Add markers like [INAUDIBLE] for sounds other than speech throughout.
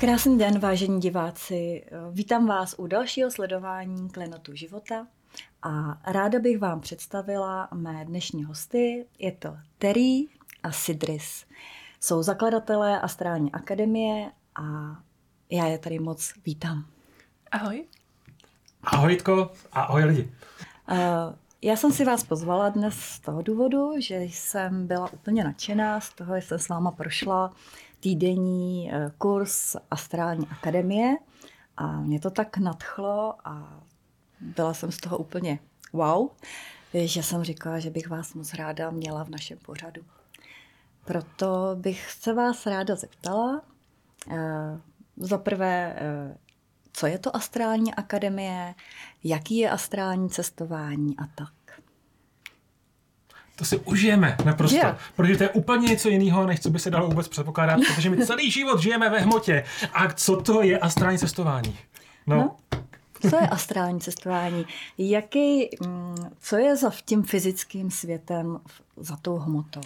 Krásný den, vážení diváci. Vítám vás u dalšího sledování Klenotu života a ráda bych vám představila mé dnešní hosty. Je to Terry a Sidris. Jsou zakladatelé Astrální akademie a já je tady moc vítám. Ahoj. Ahoj Jitko a ahoj lidi. Uh, já jsem si vás pozvala dnes z toho důvodu, že jsem byla úplně nadšená z toho, že jsem s váma prošla týdenní eh, kurz Astrální akademie a mě to tak nadchlo a byla jsem z toho úplně wow, že jsem říkala, že bych vás moc ráda měla v našem pořadu. Proto bych se vás ráda zeptala, eh, za prvé, eh, co je to astrální akademie, jaký je astrální cestování a tak. To si užijeme naprosto, yeah. protože to je úplně něco jiného, než co by se dalo vůbec předpokládat, protože my celý život žijeme ve hmotě. A co to je astrální cestování? No. no co je astrální cestování? Jaký, mm, co je za tím fyzickým světem, za tou hmotou?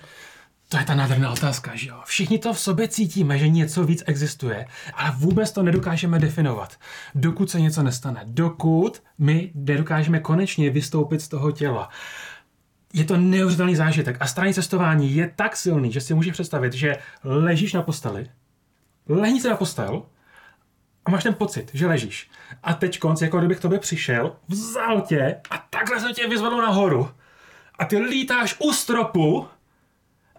To je ta nádherná otázka, že jo? Všichni to v sobě cítíme, že něco víc existuje, ale vůbec to nedokážeme definovat, dokud se něco nestane. Dokud my nedokážeme konečně vystoupit z toho těla. Je to neuvěřitelný zážitek. A straní cestování je tak silný, že si můžeš představit, že ležíš na posteli, lehni se na postel a máš ten pocit, že ležíš. A teď konc, jako kdybych k tobě přišel, vzal tě a takhle se tě vyzvedl nahoru. A ty lítáš u stropu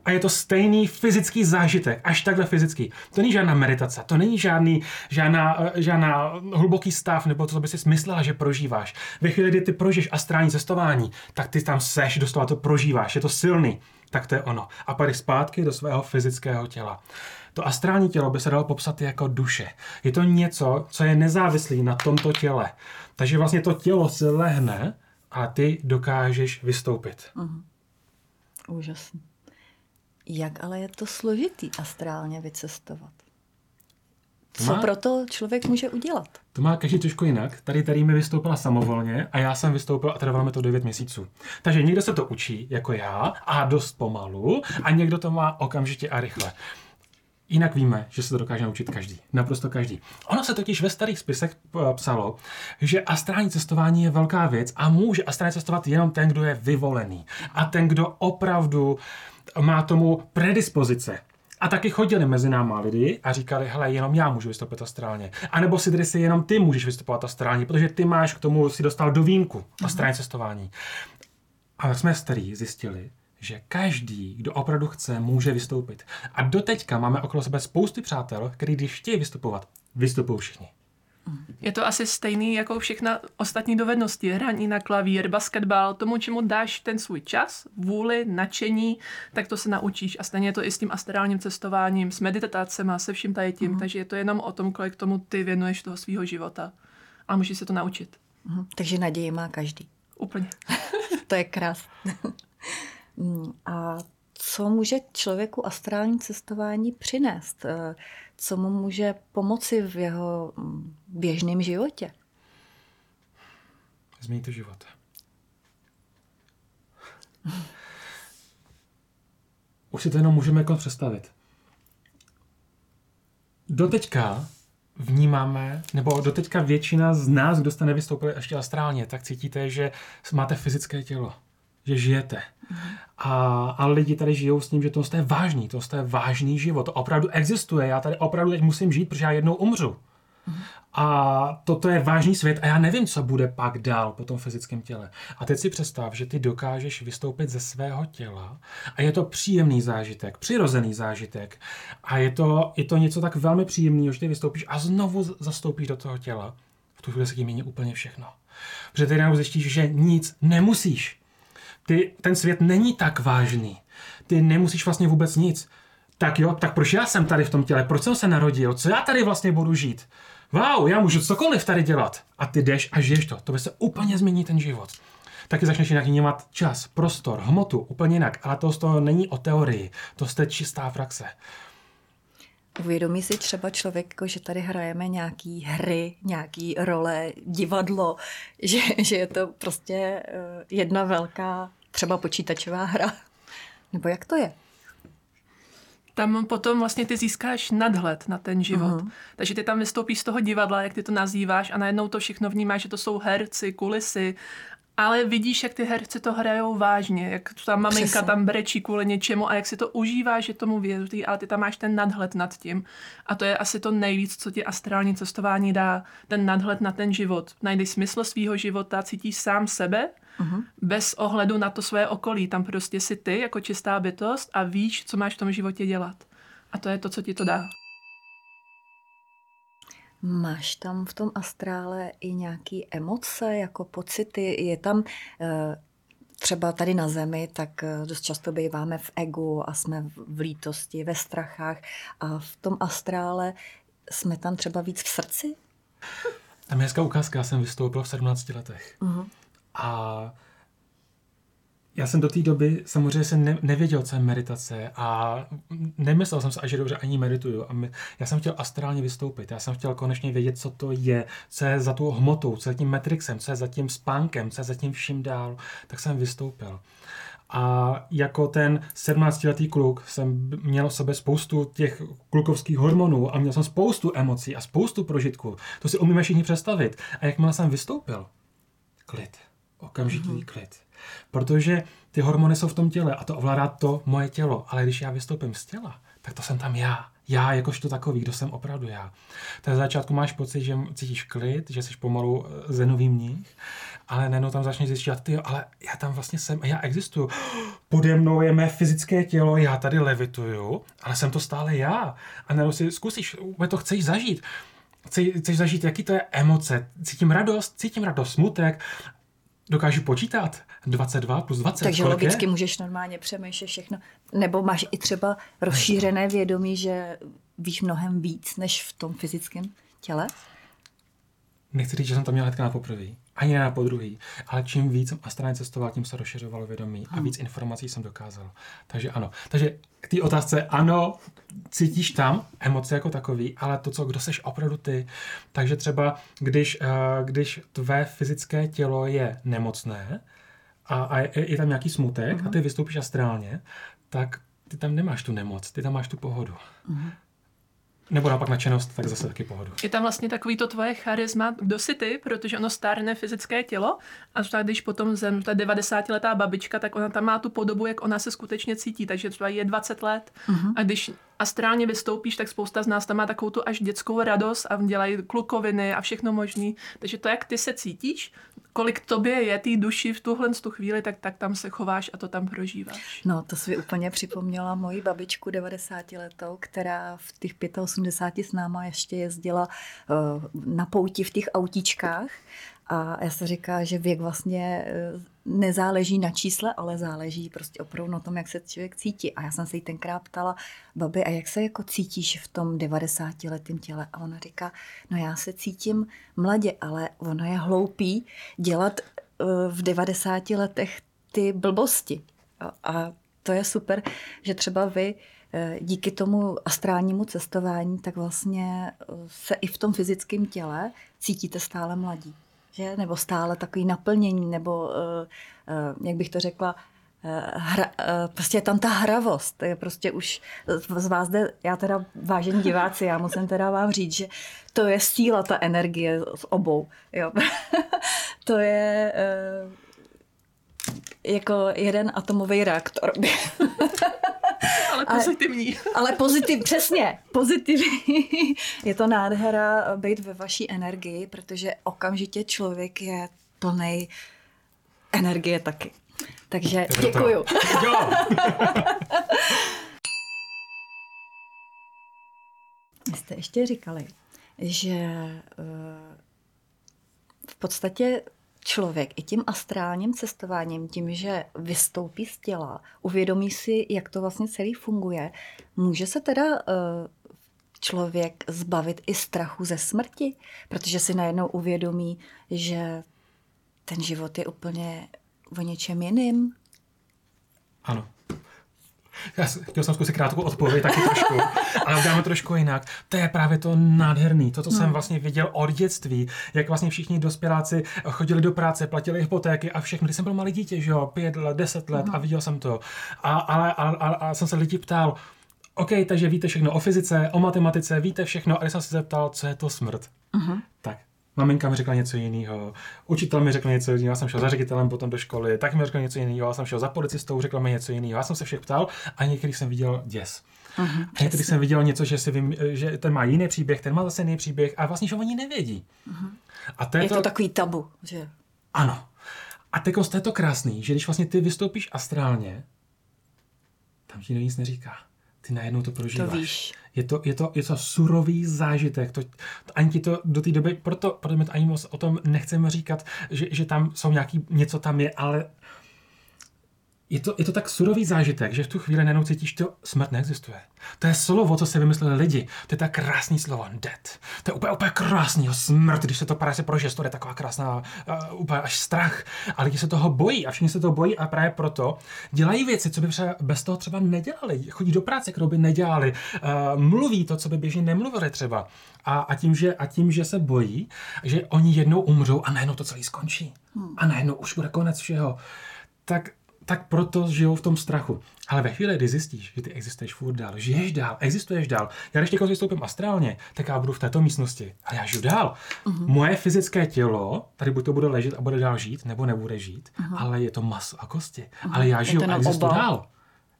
a je to stejný fyzický zážitek, až takhle fyzický. To není žádná meditace, to není žádný, žádná, eh, žádná hluboký stav, nebo to, co by si myslela, že prožíváš. Ve chvíli, kdy ty prožiješ astrální cestování, tak ty tam seš, doslova to prožíváš, je to silný. Tak to je ono. A pak zpátky do svého fyzického těla. To astrální tělo by se dalo popsat jako duše. Je to něco, co je nezávislý na tomto těle. Takže vlastně to tělo se lehne a ty dokážeš vystoupit. Uh-huh. Úžasný. Jak ale je to složitý astrálně vycestovat? Co má, proto člověk může udělat? To má každý trošku jinak. Tady tady mi vystoupila samovolně a já jsem vystoupil a trvalo mi to 9 měsíců. Takže někdo se to učí, jako já, a dost pomalu, a někdo to má okamžitě a rychle. Jinak víme, že se to dokáže naučit každý. Naprosto každý. Ono se totiž ve starých spisech eh, psalo, že astrální cestování je velká věc a může astrálně cestovat jenom ten, kdo je vyvolený. A ten, kdo opravdu má tomu predispozice. A taky chodili mezi náma lidi a říkali, hele, jenom já můžu vystoupit astrálně. A nebo si si jenom ty můžeš vystupovat astrálně, protože ty máš k tomu, si dostal do výjimku astrální cestování. Ale jsme starý zjistili, že každý, kdo opravdu chce, může vystoupit. A doteďka máme okolo sebe spousty přátel, kteří když chtějí vystupovat, vystupují všichni. Je to asi stejný jako všechna ostatní dovednosti. Hraní na klavír, basketbal, tomu, čemu dáš ten svůj čas, vůli, nadšení, tak to se naučíš. A stejně je to i s tím astrálním cestováním, s meditacemi, se vším tady tím. Mm. Takže je to jenom o tom, kolik tomu ty věnuješ toho svého života. A můžeš se to naučit. Mm. Takže naději má každý. Úplně. [LAUGHS] to je krásné. [LAUGHS] Mm, a co může člověku astrální cestování přinést? Eh, co mu může pomoci v jeho mm, běžném životě? Změní to život. Už si to jenom můžeme jako představit. Doteďka vnímáme, nebo doteďka většina z nás, kdo jste nevystoupili ještě astrálně, tak cítíte, že máte fyzické tělo že žijete. A, a lidi tady žijou s tím, že to je vážný, to je vážný život, to opravdu existuje, já tady opravdu teď musím žít, protože já jednou umřu. A toto je vážný svět a já nevím, co bude pak dál po tom fyzickém těle. A teď si představ, že ty dokážeš vystoupit ze svého těla a je to příjemný zážitek, přirozený zážitek. A je to, je to něco tak velmi příjemného, že ty vystoupíš a znovu zastoupíš do toho těla. V tu chvíli se tím mění úplně všechno. Protože ty najednou zjistíš, že nic nemusíš ty, ten svět není tak vážný. Ty nemusíš vlastně vůbec nic. Tak jo, tak proč já jsem tady v tom těle? Proč jsem se narodil? Co já tady vlastně budu žít? Wow, já můžu cokoliv tady dělat. A ty jdeš a žiješ to. To by se úplně změní ten život. Taky začneš jinak vnímat čas, prostor, hmotu, úplně jinak. Ale to z toho není o teorii. To je čistá praxe. Uvědomí si třeba člověk, jako, že tady hrajeme nějaký hry, nějaký role, divadlo, [LAUGHS] že, že je to prostě eh, jedna velká třeba počítačová hra. Nebo jak to je? tam potom vlastně ty získáš nadhled na ten život. Uh-huh. Takže ty tam vystoupíš z toho divadla, jak ty to nazýváš, a najednou to všechno vnímáš, že to jsou herci, kulisy ale vidíš, jak ty herci to hrajou vážně, jak ta maminka Přesně. tam brečí kvůli něčemu a jak si to užívá, že tomu věří, ale ty tam máš ten nadhled nad tím. A to je asi to nejvíc, co ti astrální cestování dá, ten nadhled na ten život. Najdeš smysl svého života, cítíš sám sebe, uh-huh. bez ohledu na to své okolí. Tam prostě si ty jako čistá bytost a víš, co máš v tom životě dělat. A to je to, co ti to dá. Máš tam v tom astrále i nějaké emoce, jako pocity? Je tam eh, třeba tady na zemi, tak eh, dost často býváme v egu a jsme v lítosti, ve strachách a v tom astrále jsme tam třeba víc v srdci? Tam je hezká ukázka, já jsem vystoupil v 17 letech. Uh-huh. A já jsem do té doby samozřejmě jsem ne, nevěděl, co je meditace a nemyslel jsem si, že dobře ani medituju. A my, já jsem chtěl astrálně vystoupit, já jsem chtěl konečně vědět, co to je, co je za tu hmotou, co je za tím metrixem, co je za tím spánkem, co je za tím vším dál. Tak jsem vystoupil. A jako ten 17-letý kluk jsem měl v sobě spoustu těch klukovských hormonů a měl jsem spoustu emocí a spoustu prožitků. To si umíme všichni představit. A jakmile jsem vystoupil, klid, okamžitý mm-hmm. klid Protože ty hormony jsou v tom těle a to ovládá to moje tělo. Ale když já vystoupím z těla, tak to jsem tam já. Já jakožto takový, kdo jsem opravdu já. Tak za začátku máš pocit, že cítíš klid, že jsi pomalu eh, zenový mních, ale najednou tam začneš zjišťovat, ty ale já tam vlastně jsem a já existuju. Pode mnou je mé fyzické tělo, já tady levituju, ale jsem to stále já. A najednou si zkusíš, to chceš zažít. Chceš zažít, jaký to je emoce. Cítím radost, cítím radost, smutek, dokážu počítat 22 plus 20. Takže logicky je? můžeš normálně přemýšlet všechno. Nebo máš i třeba rozšířené vědomí, že víš mnohem víc než v tom fyzickém těle? Nechci říct, že jsem to měl hnedka na poprvé, ani na podruhý, ale čím víc jsem astrálně cestoval, tím se rozšiřovalo vědomí a hmm. víc informací jsem dokázal. Takže ano. Takže k té otázce, ano, cítíš tam emoce jako takový, ale to, co, kdo seš opravdu ty. Takže třeba, když, uh, když tvé fyzické tělo je nemocné a, a je, je tam nějaký smutek uh-huh. a ty mhm. vystoupíš astrálně, tak ty tam nemáš tu nemoc, ty tam máš tu pohodu. Uh-huh. Nebo naopak nadšenost, tak zase taky pohodu. Je tam vlastně takový to tvoje charisma, kdo jsi ty, protože ono stárne fyzické tělo a třeba když potom zem, ta 90-letá babička, tak ona tam má tu podobu, jak ona se skutečně cítí, takže třeba je 20 let uh-huh. a když astrálně vystoupíš, tak spousta z nás tam má takovou tu až dětskou radost a dělají klukoviny a všechno možný. Takže to, jak ty se cítíš, kolik tobě je té duši v tuhle tu chvíli, tak, tak tam se chováš a to tam prožíváš. No, to si úplně připomněla moji babičku 90 letou, která v těch 85 s náma ještě jezdila uh, na pouti v těch autíčkách a já se říká, že věk vlastně eh, nezáleží na čísle, ale záleží prostě opravdu na tom, jak se člověk cítí. A já jsem se jí tenkrát ptala, babi, a jak se jako cítíš v tom 90 letém těle? A ona říká, no já se cítím mladě, ale ono je hloupý dělat eh, v 90 letech ty blbosti. A, a to je super, že třeba vy eh, díky tomu astrálnímu cestování, tak vlastně se i v tom fyzickém těle cítíte stále mladí že? nebo stále takový naplnění, nebo uh, uh, jak bych to řekla, uh, hra, prostě je tam ta hravost. Je prostě už z vás jde, já teda vážení diváci, já musím teda vám říct, že to je síla, ta energie z obou. Jo. [LAUGHS] to je jako jeden atomový reaktor. [LAUGHS] ale pozitivní. Ale, ale pozitiv, přesně, pozitivní. [LAUGHS] Je to nádhera být ve vaší energii, protože okamžitě člověk je plný energie taky. Takže děkuju. [LAUGHS] Vy jste ještě říkali, že eh, v podstatě člověk i tím astrálním cestováním, tím, že vystoupí z těla, uvědomí si, jak to vlastně celý funguje, může se teda uh, člověk zbavit i strachu ze smrti, protože si najednou uvědomí, že ten život je úplně o něčem jiným. Ano. Já chtěl jsem zkusit krátkou odpověď taky trošku, [LAUGHS] ale uděláme trošku jinak. To je právě to nádherný, to, co no. jsem vlastně viděl od dětství, jak vlastně všichni dospěláci chodili do práce, platili hypotéky a všechno. Když jsem byl malý dítě, že jo, pět let, deset let no. a viděl jsem to. A, ale a, a, a jsem se lidi ptal, OK, takže víte všechno o fyzice, o matematice, víte všechno, a když jsem se zeptal, co je to smrt, Uh-huh. tak maminka mi řekla něco jiného, učitel mi řekl něco jiného, já jsem šel za ředitelem potom do školy, tak mi řekl něco jiného, já jsem šel za policistou, řekla mi něco jiného, já jsem se všech ptal a někdy jsem viděl děs. Uh-huh. A někdy jsem viděl něco, že, si vím, že ten má jiný příběh, ten má zase jiný příběh a vlastně, že oni nevědí. Uh-huh. A to je, Je to, to takový tabu, že? Ano. A teď to je to krásný, že když vlastně ty vystoupíš astrálně, tam ti nic neříká. Ty najednou to prožíváš. To víš. Je to, je to, je to surový zážitek. To, to, ani ti to do té doby, proto, proto my to ani moc o tom nechceme říkat, že, že tam jsou nějaký, něco tam je, ale je to, je to tak surový zážitek, že v tu chvíli najednou cítíš, že smrt neexistuje. To je slovo, co se vymysleli lidi. To je tak krásný slovo, dead. To je úplně, úplně krásný, smrt, když se to právě prožije, to je taková krásná, uh, úplně až strach. A lidi se toho bojí a všichni se toho bojí a právě proto dělají věci, co by třeba bez toho třeba nedělali. Chodí do práce, kterou by nedělali. Uh, mluví to, co by běžně nemluvili třeba. A, a, tím, že, a tím, že se bojí, že oni jednou umřou a najednou to celý skončí. Hmm. A najednou už bude konec všeho. Tak tak proto žijou v tom strachu. Ale ve chvíli, kdy zjistíš, že ty existuješ furt dál, žiješ dál, existuješ dál. Já když někoho vystoupím astrálně, tak já budu v této místnosti a já žiju dál. Uh-huh. Moje fyzické tělo, tady buď to bude ležet a bude dál žít, nebo nebude žít, uh-huh. ale je to maso a kosti. Uh-huh. Ale já žiju a existuji dál.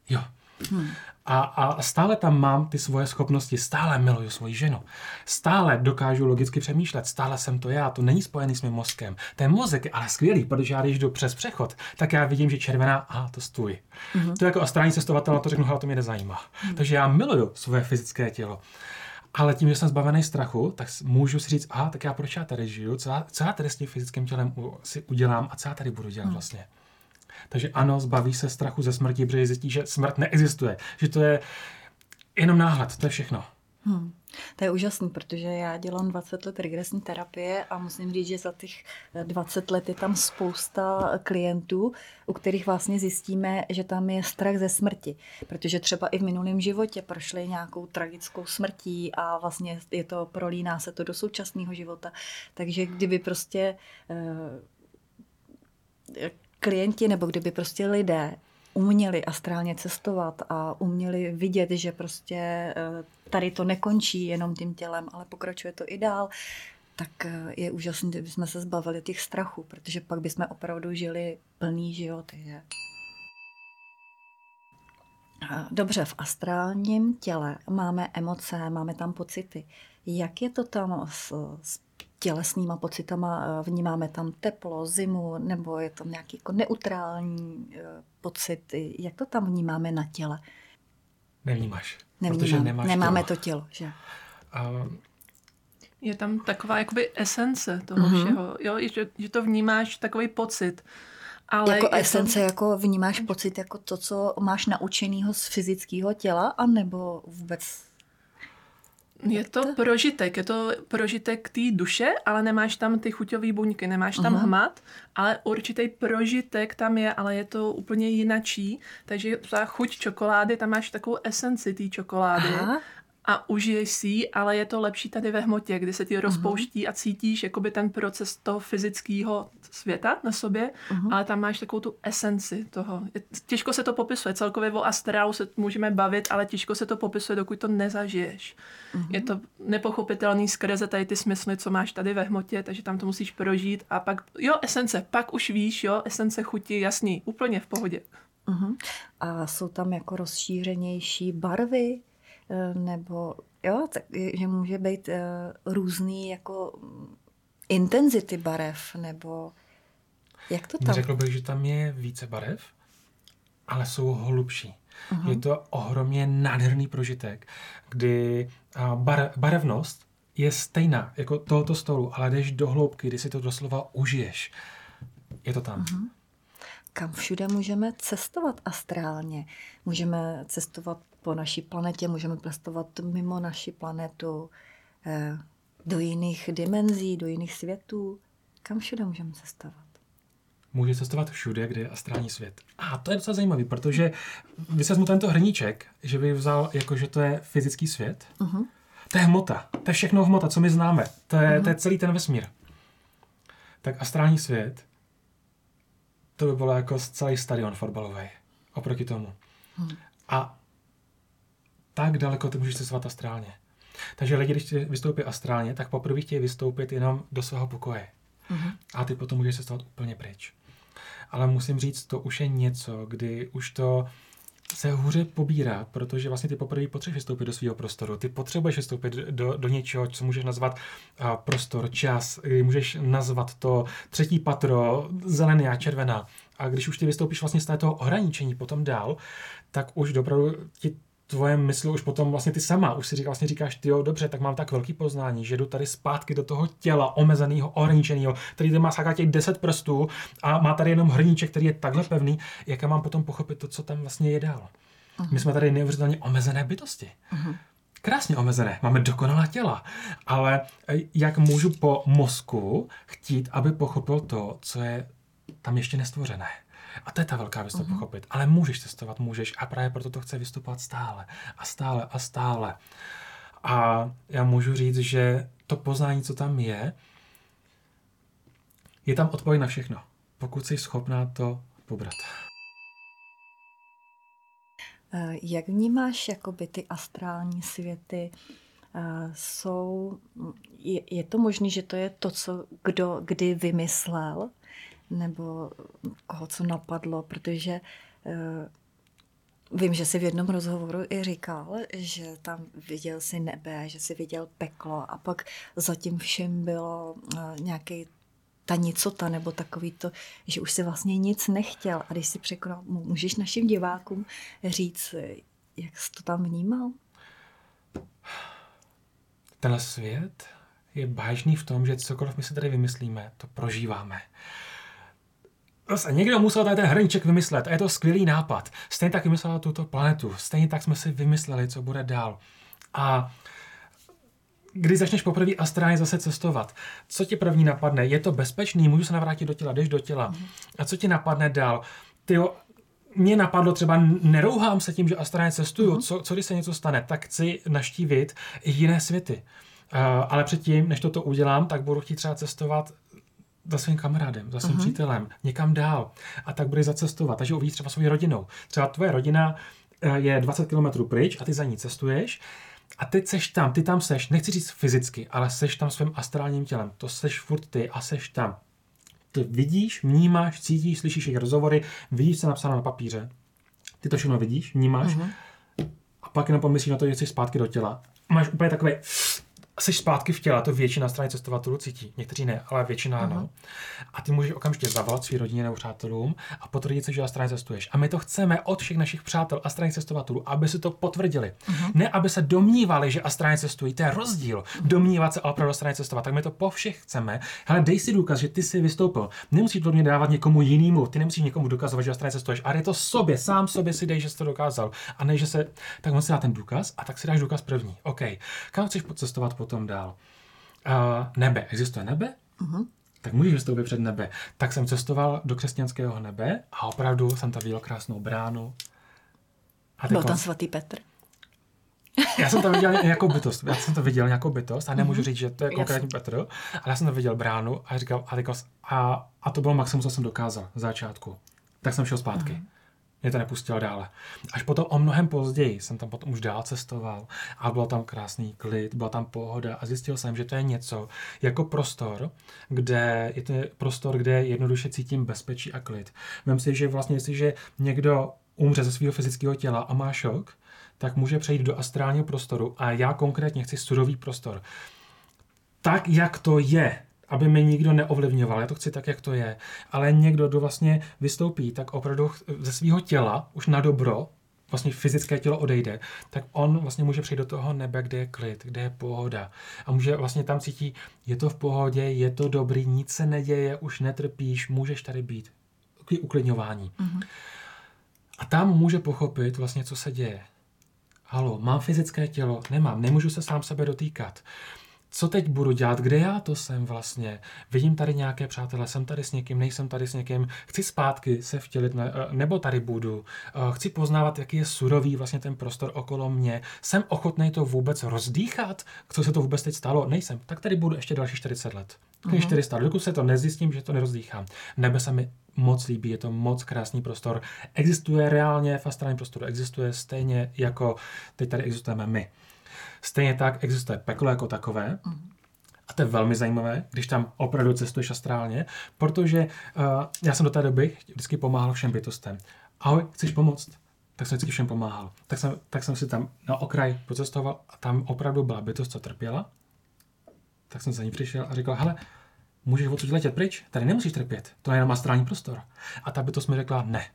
Jo. Hmm. A, a stále tam mám ty svoje schopnosti, stále miluju svoji ženu, stále dokážu logicky přemýšlet, stále jsem to já, to není spojený s mým mozkem. Ten mozek je ale skvělý, protože já když jdu přes přechod, tak já vidím, že červená, a to stůj. Mm-hmm. To jako astrální cestovatel, to řeknu, ale to mě nezajímá. Mm-hmm. Takže já miluju svoje fyzické tělo. Ale tím, že jsem zbavený strachu, tak můžu si říct, aha, tak já proč já tady žiju, co já, co já tady s tím fyzickým tělem si udělám a co já tady budu dělat mm. vlastně. Takže ano, zbaví se strachu ze smrti, protože zjistí, že smrt neexistuje, že to je jenom náhled, to je všechno. Hmm. To je úžasný, protože já dělám 20 let regresní terapie a musím říct, že za těch 20 let je tam spousta klientů, u kterých vlastně zjistíme, že tam je strach ze smrti. Protože třeba i v minulém životě prošli nějakou tragickou smrtí a vlastně je to, prolíná se to do současného života. Takže kdyby prostě klienti nebo kdyby prostě lidé uměli astrálně cestovat a uměli vidět, že prostě eh, tady to nekončí jenom tím tělem, ale pokračuje to i dál, tak eh, je úžasné, kdybychom se zbavili těch strachů, protože pak bychom opravdu žili plný život. Že? Dobře, v astrálním těle máme emoce, máme tam pocity. Jak je to tam s, s tělesnýma pocitama, eh, vnímáme tam teplo, zimu, nebo je to nějaký jako neutrální eh, pocit. Jak to tam vnímáme na těle? Nevnímáš. Nevnímám. Protože nemáš Nemáme tělo. to tělo, že? Uh, je tam taková jakoby esence toho uh-huh. všeho, jo? Že, že to vnímáš takový pocit. Ale jako esence, to... jako vnímáš pocit jako to, co máš naučenýho z fyzického těla, anebo vůbec je to prožitek, je to prožitek té duše, ale nemáš tam ty chuťové buňky, nemáš tam uh-huh. hmat, ale určitý prožitek tam je, ale je to úplně jinačí. Takže ta chuť čokolády, tam máš takovou esenci té čokolády. Aha a užiješ si ji, ale je to lepší tady ve hmotě, kdy se ti rozpouští uh-huh. a cítíš jakoby ten proces toho fyzického světa na sobě, uh-huh. ale tam máš takovou tu esenci toho. Těžko se to popisuje, celkově o astrálu se můžeme bavit, ale těžko se to popisuje, dokud to nezažiješ. Uh-huh. Je to nepochopitelný skrze tady ty smysly, co máš tady ve hmotě, takže tam to musíš prožít a pak, jo, esence, pak už víš, jo, esence chuti, jasný, úplně v pohodě. Uh-huh. A jsou tam jako rozšířenější barvy, nebo jo, tak, že může být uh, různý jako intenzity barev, nebo jak to tam? Řekl bych, že tam je více barev, ale jsou hlubší. Uh-huh. Je to ohromně nádherný prožitek, kdy uh, bar, barevnost je stejná jako tohoto stolu, ale jdeš do hloubky, kdy si to doslova užiješ. Je to tam. Uh-huh. Kam všude můžeme cestovat astrálně? Můžeme cestovat po naší planetě, můžeme cestovat mimo naši planetu, eh, do jiných dimenzí, do jiných světů. Kam všude můžeme cestovat? Může cestovat všude, kde je astrální svět. A to je docela zajímavé, protože vy se tento hrníček, že by vzal, jako že to je fyzický svět, uh-huh. to je hmota, to je všechno hmota, co my známe, to je, uh-huh. to je celý ten vesmír. Tak astrální svět, to by bylo jako celý stadion fotbalový oproti tomu. Uh-huh. A tak daleko ty můžeš cestovat astrálně. Takže lidi, když vystoupí astrálně, tak poprvé chtějí vystoupit jenom do svého pokoje. Mm-hmm. A ty potom můžeš cestovat úplně pryč. Ale musím říct, to už je něco, kdy už to se hůře pobírá, protože vlastně ty poprvé potřebuješ vystoupit do svého prostoru. Ty potřebuješ vystoupit do, do něčeho, co můžeš nazvat uh, prostor, čas, kdy můžeš nazvat to třetí patro, zelený a červená. A když už ty vystoupíš vlastně z toho ohraničení potom dál, tak už opravdu ti tvoje mysl už potom vlastně ty sama, už si říká, vlastně říkáš, ty jo, dobře, tak mám tak velký poznání, že jdu tady zpátky do toho těla omezeného, ohraničeného, který tady má saká těch 10 prstů a má tady jenom hrníček, který je takhle pevný, jak já mám potom pochopit to, co tam vlastně je dál. Uh-huh. My jsme tady neuvěřitelně omezené bytosti. Uh-huh. Krásně omezené, máme dokonalá těla, ale eh, jak můžu po mozku chtít, aby pochopil to, co je tam ještě nestvořené. A to je ta velká věc to uh-huh. pochopit. Ale můžeš testovat, můžeš a právě proto to chce vystupovat stále a stále a stále. A já můžu říct, že to poznání, co tam je, je tam odpověď na všechno, pokud jsi schopná to pobrat. Eh, jak vnímáš jakoby ty astrální světy? Eh, jsou, je, je to možné, že to je to, co kdo kdy vymyslel? Nebo koho co napadlo, protože uh, vím, že si v jednom rozhovoru i říkal, že tam viděl si nebe, že si viděl peklo a pak zatím všem bylo uh, nějaký ta nicota nebo takový to, že už si vlastně nic nechtěl. A když si překonal, můžeš našim divákům říct, jak jsi to tam vnímal? Tenhle svět je bážný v tom, že cokoliv my si tady vymyslíme, to prožíváme. Zase někdo musel tady ten hrníček vymyslet a je to skvělý nápad. Stejně tak vymyslel tuto planetu. Stejně tak jsme si vymysleli, co bude dál. A když začneš poprvé astrálně zase cestovat, co ti první napadne? Je to bezpečný? Můžu se navrátit do těla? Jdeš do těla? A co ti napadne dál? Ty mě napadlo třeba, nerouhám se tím, že astrálně cestuju, mm. co, co když se něco stane, tak chci naštívit jiné světy. Uh, ale předtím, než toto udělám, tak budu chtít třeba cestovat za svým kamarádem, za svým uh-huh. přítelem, někam dál. A tak budeš zacestovat. Takže uvidíš třeba svou rodinou. Třeba tvoje rodina eh, je 20 km pryč a ty za ní cestuješ. A teď seš tam, ty tam seš, nechci říct fyzicky, ale seš tam svým astrálním tělem. To seš furt ty a seš tam. Ty vidíš, vnímáš, cítíš, slyšíš jejich rozhovory, vidíš, co napsáno na papíře. Ty to všechno vidíš, vnímáš. Uh-huh. A pak jenom pomyslíš na to, že jsi zpátky do těla. Máš úplně takový jsi zpátky v těle, to většina strany cestovatelů cítí. Někteří ne, ale většina ano. A ty můžeš okamžitě zavolat svým rodině nebo přátelům a potvrdit se, že straně cestuješ. A my to chceme od všech našich přátel a strany cestovatelů, aby si to potvrdili. Uh-huh. Ne, aby se domnívali, že straně cestují. To je rozdíl. Domnívat se a opravdu straně cestovat. Tak my to po všech chceme. Ale dej si důkaz, že ty jsi vystoupil. Nemusíš to mě dávat někomu jinému. Ty nemusíš někomu dokazovat, že straně cestuješ. Ale je to sobě, sám sobě si dej, že jsi to dokázal. A ne, že se. Tak on si dá ten důkaz a tak si dáš důkaz první. OK. Kam chceš cestovat potom dál? Uh, nebe. Existuje nebe? Uh-huh. Tak můžeš vystoupit před nebe. Tak jsem cestoval do křesťanského nebe a opravdu jsem tam viděl krásnou bránu. A Byl tam svatý Petr? Já jsem to viděl [LAUGHS] jako bytost. Já jsem to viděl jako bytost a nemůžu mm-hmm. říct, že to je konkrétní Petr, ale já jsem to viděl bránu a říkal, a, a, a to bylo maximum, co jsem dokázal v začátku. Tak jsem šel zpátky. Mm-hmm mě to nepustilo dále. Až potom o mnohem později jsem tam potom už dál cestoval a byl tam krásný klid, byla tam pohoda a zjistil jsem, že to je něco jako prostor, kde je to prostor, kde jednoduše cítím bezpečí a klid. Vem si, že vlastně jestliže někdo umře ze svého fyzického těla a má šok, tak může přejít do astrálního prostoru a já konkrétně chci surový prostor. Tak, jak to je, aby mě nikdo neovlivňoval, já to chci tak, jak to je, ale někdo, kdo vlastně vystoupí, tak opravdu ze svého těla, už na dobro, vlastně fyzické tělo odejde, tak on vlastně může přijít do toho nebe, kde je klid, kde je pohoda. A může vlastně tam cítí, je to v pohodě, je to dobrý, nic se neděje, už netrpíš, můžeš tady být. Takový uklidňování. Mm-hmm. A tam může pochopit vlastně, co se děje. Halo, mám fyzické tělo? Nemám, nemůžu se sám sebe dotýkat co teď budu dělat, kde já to jsem vlastně, vidím tady nějaké přátelé, jsem tady s někým, nejsem tady s někým, chci zpátky se vtělit, ne, eh, nebo tady budu, eh, chci poznávat, jaký je surový vlastně ten prostor okolo mě, jsem ochotný to vůbec rozdýchat, co se to vůbec teď stalo, nejsem, tak tady budu ještě další 40 let. Mm-hmm. 400, dokud se to nezjistím, že to nerozdýchám. Nebe se mi moc líbí, je to moc krásný prostor. Existuje reálně v astrálním prostoru, existuje stejně jako teď tady existujeme my. Stejně tak existuje peklo jako takové, a to je velmi zajímavé, když tam opravdu cestuješ astrálně, protože uh, já jsem do té doby vždycky pomáhal všem bytostem. Ahoj, chceš pomoct? Tak jsem vždycky všem pomáhal. Tak jsem, tak jsem si tam na okraj pocestoval a tam opravdu byla bytost, co trpěla. Tak jsem za ní přišel a říkal, hele, můžeš odsud letět pryč? Tady nemusíš trpět, to je jenom astrální prostor. A ta bytost mi řekla, ne.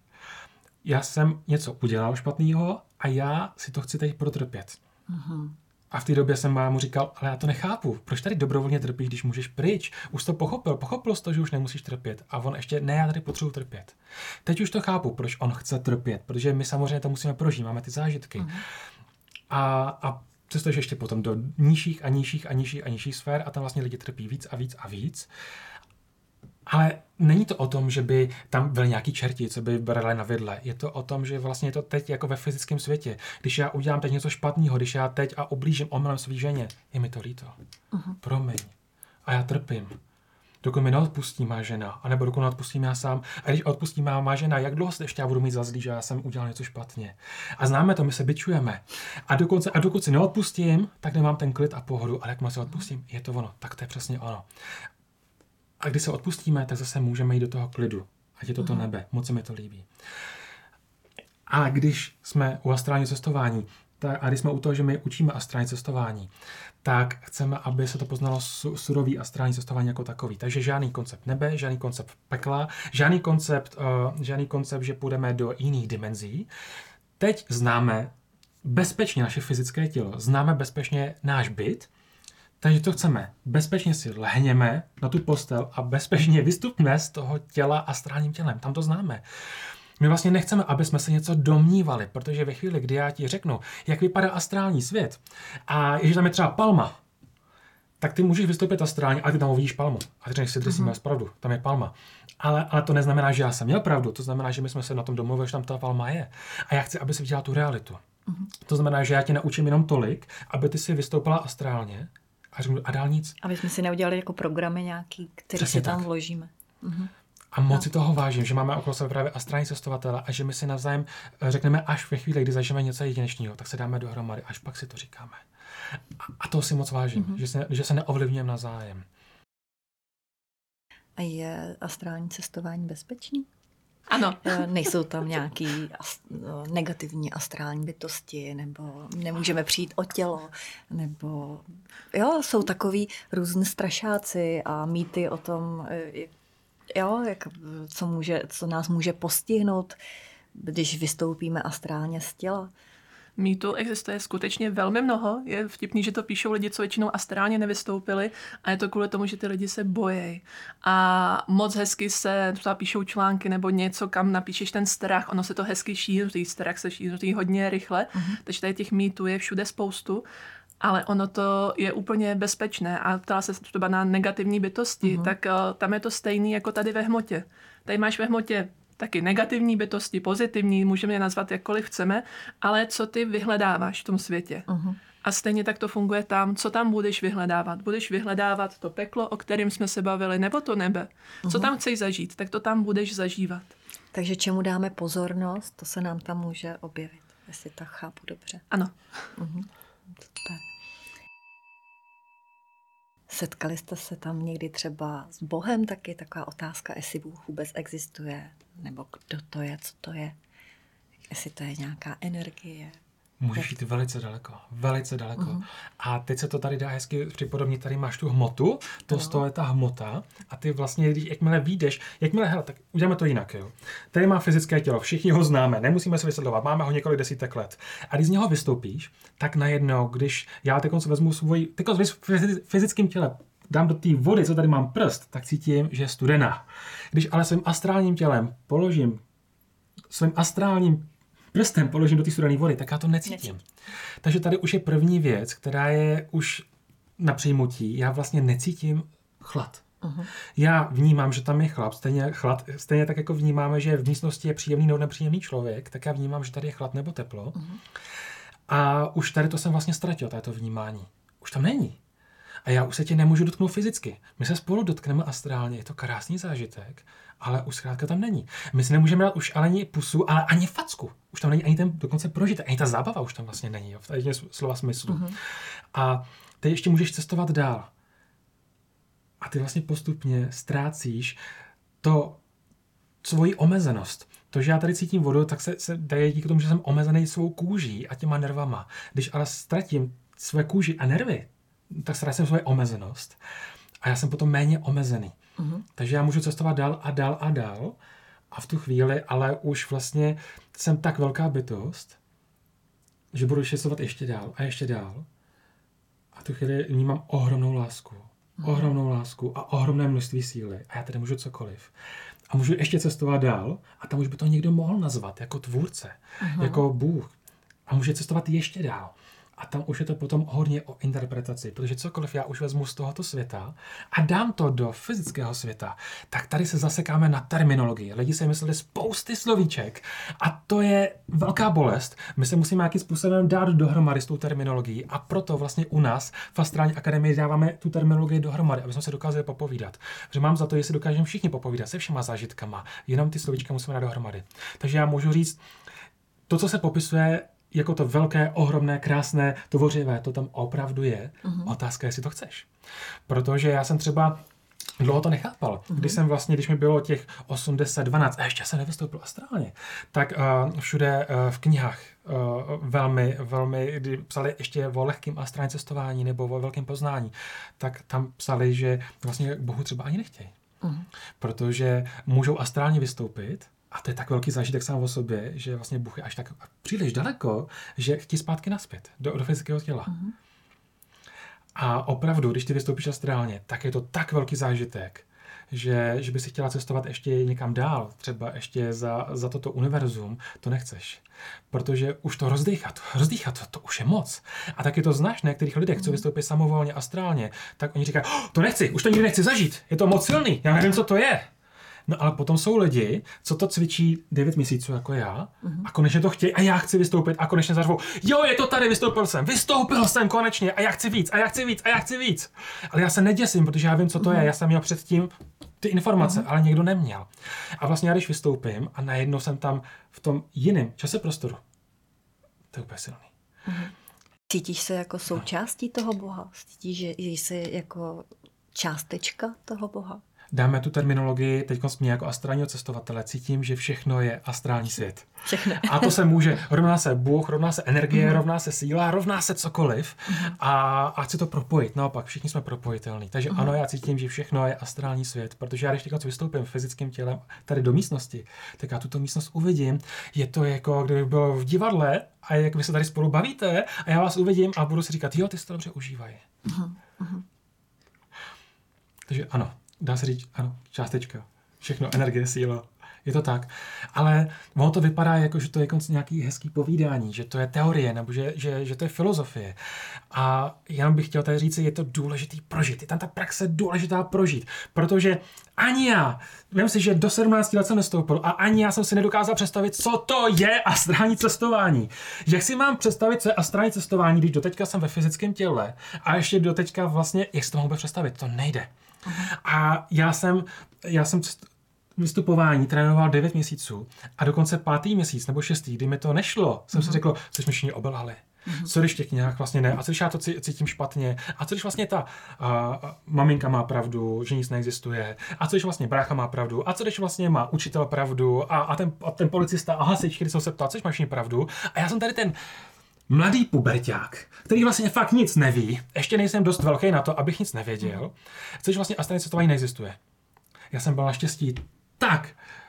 Já jsem něco udělal špatného a já si to chci teď protrpět. Uh-huh. A v té době jsem mámu říkal, ale já to nechápu, proč tady dobrovolně trpíš, když můžeš pryč? Už to pochopil, pochopil jsi to, že už nemusíš trpět. A on ještě, ne, já tady potřebuji trpět. Teď už to chápu, proč on chce trpět, protože my samozřejmě to musíme prožít, máme ty zážitky. Uh-huh. A, a cestuješ ještě potom do nižších a nižších a nižších a nižších sfér a tam vlastně lidi trpí víc a víc a víc. Ale není to o tom, že by tam byly nějaký čerti, co by brali na vidle. Je to o tom, že vlastně je to teď jako ve fyzickém světě. Když já udělám teď něco špatného, když já teď a oblížím omylem svý ženě, je mi to líto. Uh-huh. Promiň. A já trpím. Dokud mi neodpustí má žena, anebo dokud neodpustím já sám. A když odpustí má, má žena, jak dlouho se ještě já budu mít za zlý, že já jsem udělal něco špatně. A známe to, my se byčujeme. A dokonce, a dokud si neodpustím, tak nemám ten klid a pohodu. Ale jak se odpustím, je to ono. Tak to je přesně ono. A když se odpustíme, tak zase můžeme jít do toho klidu. Ať je to to nebe. Moc se mi to líbí. A když jsme u astrální cestování, tak, a když jsme u toho, že my učíme astrální cestování, tak chceme, aby se to poznalo su, surový astrální cestování jako takový. Takže žádný koncept nebe, žádný koncept pekla, žádný koncept, uh, žádný koncept, že půjdeme do jiných dimenzí. Teď známe bezpečně naše fyzické tělo, známe bezpečně náš byt, takže to chceme. Bezpečně si lehněme na tu postel a bezpečně vystupme z toho těla astrálním tělem. Tam to známe. My vlastně nechceme, aby jsme se něco domnívali, protože ve chvíli, kdy já ti řeknu, jak vypadá astrální svět, a když tam je třeba palma, tak ty můžeš vystoupit astrálně a ty tam uvidíš palmu. A ty řekneš si, ty mm-hmm. pravdu, tam je palma. Ale, ale to neznamená, že já jsem měl pravdu, to znamená, že my jsme se na tom domluvili, že tam ta palma je. A já chci, aby si viděla tu realitu. Mm-hmm. To znamená, že já tě naučím jenom tolik, aby ty si vystoupila astrálně a řeknu, a dál nic. Aby jsme si neudělali jako programy nějaký, které si tam tak. vložíme. Mm-hmm. A moc si toho vážím, že máme okolo sebe právě astrální cestovatele a že my si navzájem eh, řekneme až ve chvíli, kdy zažijeme něco jedinečného, tak se dáme dohromady, až pak si to říkáme. A, a to si moc vážím, mm-hmm. že, se, že se neovlivňujeme navzájem. A je astrální cestování bezpečný? Ano. [LAUGHS] Eh, nejsou tam nějaký no, negativní astrální bytosti, nebo nemůžeme přijít o tělo, nebo jo, jsou takový různé strašáci a mýty o tom, eh, jo, jak, co, může, co nás může postihnout, když vystoupíme astrálně z těla. Mýtu existuje skutečně velmi mnoho. Je vtipný, že to píšou lidi, co většinou astrálně nevystoupili a je to kvůli tomu, že ty lidi se bojí. A moc hezky se třeba píšou články nebo něco, kam napíšeš ten strach, ono se to hezky šíří, strach se šíří hodně rychle, uh-huh. takže tady těch mýtů je všude spoustu. Ale ono to je úplně bezpečné a ptala se třeba na negativní bytosti, uh-huh. tak uh, tam je to stejný jako tady ve hmotě. Tady máš ve hmotě taky negativní bytosti, pozitivní, můžeme je nazvat jakkoliv chceme, ale co ty vyhledáváš v tom světě. Uh-huh. A stejně tak to funguje tam, co tam budeš vyhledávat. Budeš vyhledávat to peklo, o kterém jsme se bavili, nebo to nebe. Uh-huh. Co tam chceš zažít, tak to tam budeš zažívat. Takže čemu dáme pozornost, to se nám tam může objevit, jestli tak chápu dobře. Ano. Uh-huh. Super. Setkali jste se tam někdy třeba s Bohem taky? Taková otázka, jestli Bůh vůbec existuje, nebo kdo to je, co to je, jestli to je nějaká energie. Můžeš jít velice daleko, velice daleko. Uh-huh. A teď se to tady dá hezky připodobnit, tady máš tu hmotu, to no. z toho je ta hmota a ty vlastně, když, jakmile vyjdeš, jakmile, hele, tak uděláme to jinak, jo. Tady má fyzické tělo, všichni ho známe, nemusíme se vysvětlovat, máme ho několik desítek let. A když z něho vystoupíš, tak najednou, když já teď vezmu svůj, teď v fyzickém těle dám do té vody, co tady mám prst, tak cítím, že je studená. Když ale svým astrálním tělem položím svým astrálním prstem položím do té studené vody, tak já to necítím. Takže tady už je první věc, která je už na přijmutí, já vlastně necítím chlad. Uh-huh. Já vnímám, že tam je chlad, stejně, chlad, stejně tak jako vnímáme, že v místnosti je příjemný nebo nepříjemný člověk, tak já vnímám, že tady je chlad nebo teplo. Uh-huh. A už tady to jsem vlastně ztratil, to vnímání. Už tam není. A já už se tě nemůžu dotknout fyzicky. My se spolu dotkneme astrálně, je to krásný zážitek, ale už zkrátka tam není. My si nemůžeme dát už ani pusu, ale ani facku. Už tam není ani ten dokonce prožitek, ani ta zábava už tam vlastně není, jo, v tady slova smyslu. Uh-huh. A ty ještě můžeš cestovat dál. A ty vlastně postupně ztrácíš to svoji omezenost. To, že já tady cítím vodu, tak se, se daje díky tomu, že jsem omezený svou kůží a těma nervama. Když ale ztratím své kůži a nervy, tak ztratím svoji omezenost. A já jsem potom méně omezený. Uh-huh. Takže já můžu cestovat dál a dál a dál. A v tu chvíli, ale už vlastně jsem tak velká bytost, že budu cestovat ještě dál a ještě dál. A v tu chvíli vnímám ohromnou lásku. Uh-huh. Ohromnou lásku a ohromné množství síly. A já tady můžu cokoliv. A můžu ještě cestovat dál a tam už by to někdo mohl nazvat jako tvůrce, uh-huh. jako Bůh. A může cestovat ještě dál. A tam už je to potom hodně o interpretaci, protože cokoliv já už vezmu z tohoto světa a dám to do fyzického světa, tak tady se zasekáme na terminologii. Lidi si mysleli spousty slovíček a to je velká bolest. My se musíme nějakým způsobem dát dohromady s tou terminologií a proto vlastně u nás v Astrální akademii dáváme tu terminologii dohromady, aby jsme se dokázali popovídat. Protože mám za to, jestli dokážeme všichni popovídat se všema zážitkama, jenom ty slovíčka musíme dát dohromady. Takže já můžu říct, to, co se popisuje jako to velké, ohromné, krásné, tvořivé, to tam opravdu je. Uh-huh. Otázka je, jestli to chceš. Protože já jsem třeba Dlouho to nechápal. Uh-huh. Když jsem vlastně, když mi bylo těch 80, 12, a ještě jsem nevystoupil astrálně, tak uh, všude uh, v knihách uh, velmi, velmi, kdy psali ještě o lehkém astrálním cestování nebo o velkém poznání, tak tam psali, že vlastně Bohu třeba ani nechtějí. Uh-huh. Protože můžou astrálně vystoupit, a to je tak velký zážitek sám o sobě, že vlastně Bůh je až tak příliš daleko, že chtí zpátky naspět do, do fyzického těla. Uh-huh. A opravdu, když ty vystoupíš astrálně, tak je to tak velký zážitek, že, že by si chtěla cestovat ještě někam dál, třeba ještě za, za toto univerzum, to nechceš. Protože už to rozdýchat, rozdýchat, to, to už je moc. A taky to znáš, na některých lidech, co vystoupí samovolně astrálně, tak oni říkají, oh, to nechci, už to nikdy nechci zažít, je to moc silný, já nevím, co to je. No ale potom jsou lidi, co to cvičí 9 měsíců jako já uh-huh. a konečně to chtějí a já chci vystoupit a konečně zařvou, jo, je to tady, vystoupil jsem, vystoupil jsem konečně a já chci víc a já chci víc a já chci víc. Ale já se neděsím, protože já vím, co to uh-huh. je, já jsem měl předtím ty informace, uh-huh. ale někdo neměl. A vlastně já když vystoupím a najednou jsem tam v tom jiném čase prostoru, to je úplně silný. Uh-huh. Cítíš se jako součástí no. toho Boha? Cítíš, že jsi jako částečka toho Boha? Dáme tu terminologii, teď mě jako astrálního cestovatele cítím, že všechno je astrální svět. Všechno. A to se může, rovná se Bůh, rovná se energie, mm. rovná se síla, rovná se cokoliv mm. a, a chci to propojit. Naopak, všichni jsme propojitelní. Takže mm. ano, já cítím, že všechno je astrální svět, protože já když teď vystoupím fyzickým tělem tady do místnosti, tak já tuto místnost uvidím. Je to jako, kdyby bylo v divadle a jak vy se tady spolu bavíte a já vás uvidím a budu si říkat, jo, ty si to dobře užívají. Mm. Takže ano, dá se říct, ano, částečka. Všechno, energie, síla. Je to tak. Ale ono to vypadá jako, že to je konc nějaký hezký povídání, že to je teorie, nebo že, že, že to je filozofie. A já bych chtěl tady říct, je to důležitý prožít. Je tam ta praxe důležitá prožít. Protože ani já, vím si, že do 17 let jsem nestoupil a ani já jsem si nedokázal představit, co to je astrální cestování. Jak si mám představit, co je astrální cestování, když doteďka jsem ve fyzickém těle a ještě doteďka vlastně, jak si to mohu představit, to nejde. A já jsem, já jsem vystupování trénoval 9 měsíců a dokonce pátý měsíc nebo šestý, kdy mi to nešlo, jsem mm-hmm. si mhm. řekl, jsi mi všichni obelhali. Mm-hmm. Co když těch nějak vlastně ne? A co když já to cítím špatně? A co když vlastně ta uh, maminka má pravdu, že nic neexistuje? A co když vlastně brácha má pravdu? A co když vlastně má učitel pravdu? A, a, ten, a ten policista a hasič, který jsou se ptal, co když máš všichni pravdu? A já jsem tady ten mladý puberták, který vlastně fakt nic neví, ještě nejsem dost velký na to, abych nic nevěděl, což vlastně astrální cestování neexistuje. Já jsem byl naštěstí tak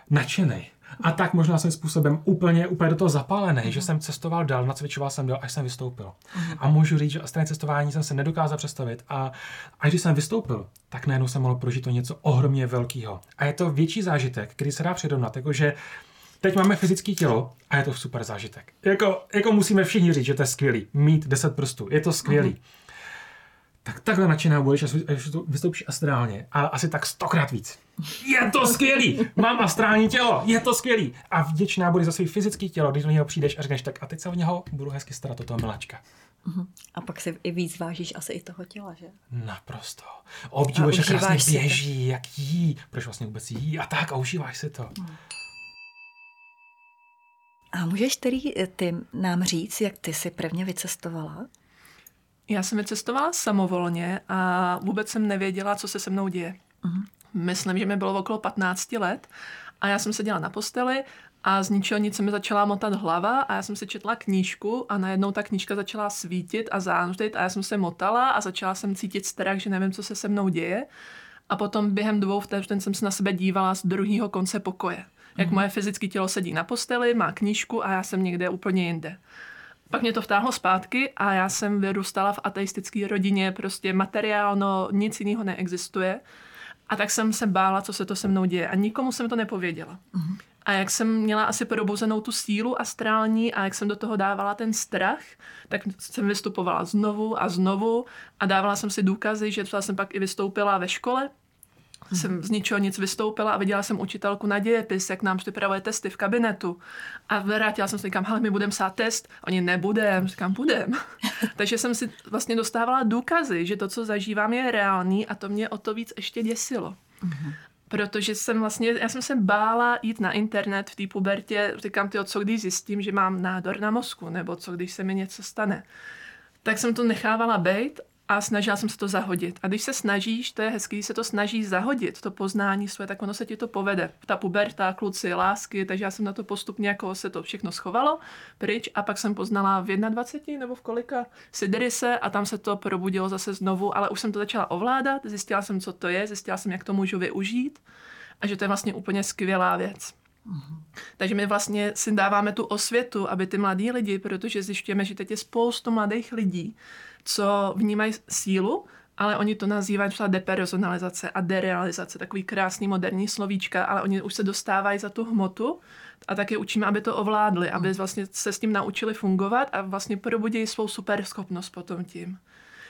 nadšený a tak možná jsem způsobem úplně, úplně do toho zapálený, uh-huh. že jsem cestoval dál, nacvičoval jsem dál, až jsem vystoupil. Uh-huh. A můžu říct, že astrální cestování jsem se nedokázal představit a, a když jsem vystoupil, tak najednou jsem mohl prožít to něco ohromně velkého. A je to větší zážitek, který se dá předomnat, jakože Teď máme fyzické tělo a je to super zážitek. Jako, jako musíme všichni říct, že to je skvělý. Mít 10 prstů, je to skvělý. Uh-huh. Tak takhle nadšená budeš, až to vystoupíš astrálně. A asi tak stokrát víc. Je to skvělý! Mám astrální tělo, je to skvělý! A vděčná budeš za svý fyzický tělo, když do něho přijdeš a řekneš tak a teď se o něho budu hezky starat o toho miláčka. Uh-huh. A pak si i víc vážíš asi i toho těla, že? Naprosto. Obdivuješ, jak krásně běží, to. jak jí, proč vlastně vůbec jí a tak a užíváš si to. Uh-huh. A můžeš tedy eh, ty nám říct, jak ty jsi prvně vycestovala? Já jsem vycestovala samovolně a vůbec jsem nevěděla, co se se mnou děje. Uh-huh. Myslím, že mi bylo okolo 15 let a já jsem seděla na posteli a z ničeho nic se mi začala motat hlava a já jsem si četla knížku a najednou ta knížka začala svítit a zánutit a já jsem se motala a začala jsem cítit strach, že nevím, co se se mnou děje. A potom během dvou vteřin jsem se na sebe dívala z druhého konce pokoje. Jak mm. moje fyzické tělo sedí na posteli, má knížku a já jsem někde úplně jinde. Pak mě to vtáhlo zpátky a já jsem vyrůstala v ateistické rodině, prostě materiálno, nic jiného neexistuje. A tak jsem se bála, co se to se mnou děje. A nikomu jsem to nepověděla. Uh-huh. A jak jsem měla asi probuzenou tu sílu astrální a jak jsem do toho dávala ten strach, tak jsem vystupovala znovu a znovu a dávala jsem si důkazy, že třeba jsem pak i vystoupila ve škole, jsem z ničeho nic vystoupila a viděla jsem učitelku na dějepis, jak nám připravuje testy v kabinetu. A vrátila jsem se, říkám, hele, my budeme sát test. Oni nebudem, říkám, budem. [LAUGHS] Takže jsem si vlastně dostávala důkazy, že to, co zažívám, je reálný a to mě o to víc ještě děsilo. Uh-huh. Protože jsem vlastně, já jsem se bála jít na internet v té pubertě, říkám, ty, co když zjistím, že mám nádor na mozku, nebo co když se mi něco stane. Tak jsem to nechávala být a snažila jsem se to zahodit. A když se snažíš, to je hezký, když se to snaží zahodit, to poznání své, tak ono se ti to povede. Ta puberta, kluci, lásky, takže já jsem na to postupně jako se to všechno schovalo pryč a pak jsem poznala v 21 nebo v kolika Siderise a tam se to probudilo zase znovu, ale už jsem to začala ovládat, zjistila jsem, co to je, zjistila jsem, jak to můžu využít a že to je vlastně úplně skvělá věc. Uhum. Takže my vlastně si dáváme tu osvětu, aby ty mladí lidi, protože zjišťujeme, že teď je spoustu mladých lidí, co vnímají sílu, ale oni to nazývají třeba depersonalizace a derealizace, takový krásný moderní slovíčka, ale oni už se dostávají za tu hmotu a taky učíme, aby to ovládli, aby vlastně se s tím naučili fungovat a vlastně probudí svou superschopnost potom tím.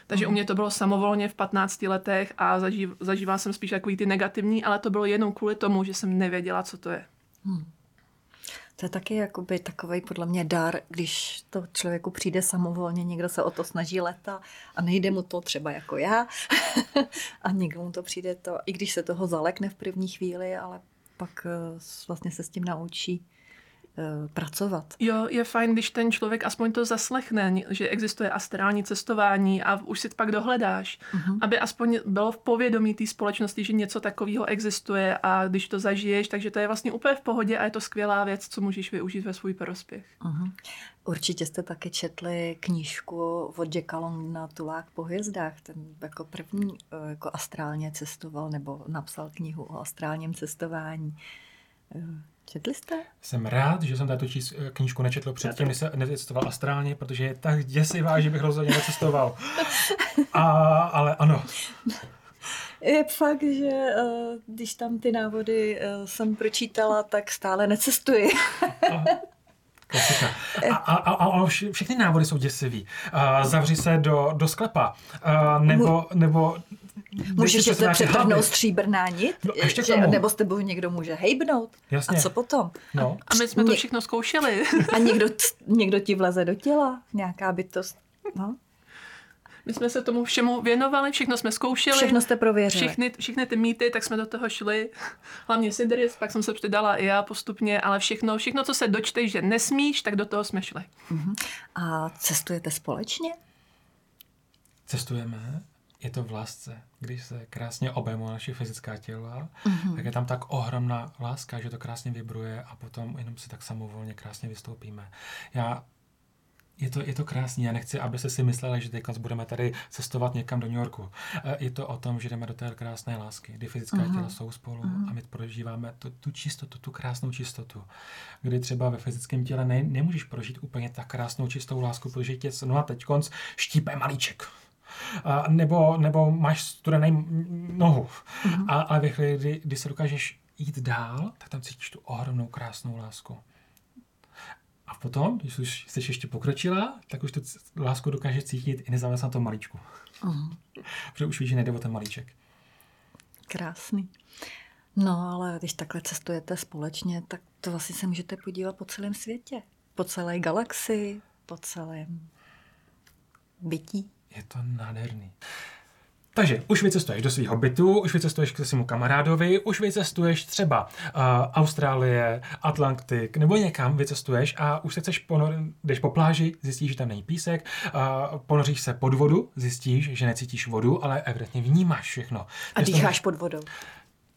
Takže u mě to bylo samovolně v 15 letech a zažív, zažívala jsem spíš takový ty negativní, ale to bylo jenom kvůli tomu, že jsem nevěděla, co to je. Hmm. To je taky jakoby takový podle mě dar, když to člověku přijde samovolně, někdo se o to snaží leta a nejde mu to třeba jako já. [LAUGHS] A někdo mu to přijde to, i když se toho zalekne v první chvíli, ale pak eh, vlastně se s tím naučí pracovat. Jo, je fajn, když ten člověk aspoň to zaslechne, že existuje astrální cestování a už si to pak dohledáš, uh-huh. aby aspoň bylo v povědomí té společnosti, že něco takového existuje a když to zažiješ, takže to je vlastně úplně v pohodě a je to skvělá věc, co můžeš využít ve svůj prospěch. Uh-huh. Určitě jste taky četli knížku od Jacka na Tulák po hvězdách. Ten jako první eh, jako astrálně cestoval nebo napsal knihu o astrálním cestování. Eh, Četli jste? Jsem rád, že jsem tato čís, knížku nečetl předtím, než se necestoval astrálně, protože je tak děsivá, že bych rozhodně necestoval. A, ale ano. Je fakt, že uh, když tam ty návody uh, jsem pročítala, tak stále necestuji. Klasika. A, a, a, a všechny návody jsou děsivý. Uh, zavři se do, do sklepa. Uh, nebo, nebo Můžeš se přetrhnout stříbrná nit? No, ještě že, nebo s tebou někdo může hejbnout? Jasně. A co potom? No. A my jsme to všechno zkoušeli. A někdo, někdo ti vleze do těla? Nějaká bytost? No. My jsme se tomu všemu věnovali, všechno jsme zkoušeli. Všechno jste prověřili. Všechny, všechny ty mýty, tak jsme do toho šli. Hlavně Sidris, pak jsem se přidala i já postupně, ale všechno, všechno, co se dočteš, že nesmíš, tak do toho jsme šli. Uh-huh. A cestujete společně? Cestujeme je to v lásce. Když se krásně obejmou naše fyzická těla, mm-hmm. tak je tam tak ohromná láska, že to krásně vibruje a potom jenom si tak samovolně krásně vystoupíme. Já je to, je to krásný. Já nechci, aby se si mysleli, že teď budeme tady cestovat někam do New Yorku. Eh, je to o tom, že jdeme do té krásné lásky, kdy fyzická uh-huh. těla jsou spolu uh-huh. a my prožíváme tu, tu čistotu, tu krásnou čistotu. Kdy třeba ve fyzickém těle ne, nemůžeš prožít úplně tak krásnou čistou lásku, protože tě no a teď konc štípe malíček a, nebo, nebo máš studený nohu. Mm-hmm. A, ale ve chvíli, kdy, kdy se dokážeš jít dál, tak tam cítíš tu ohromnou krásnou lásku. A potom, když už jsi ještě pokročila, tak už tu lásku dokáže cítit i nezávisle na tom malíčku. Uh-huh. [LAUGHS] Protože už víš, že nejde o ten malíček. Krásný. No, ale když takhle cestujete společně, tak to vlastně se můžete podívat po celém světě. Po celé galaxii, po celém bytí. Je to nádherný. Takže už vycestuješ do svého bytu, už vycestuješ k svému kamarádovi, už vycestuješ třeba uh, Austrálie, Atlantik nebo někam vycestuješ a už se chceš ponor, jdeš po pláži, zjistíš, že tam není písek, uh, ponoříš se pod vodu, zjistíš, že necítíš vodu, ale evidentně vnímáš všechno. A dýcháš pod vodou.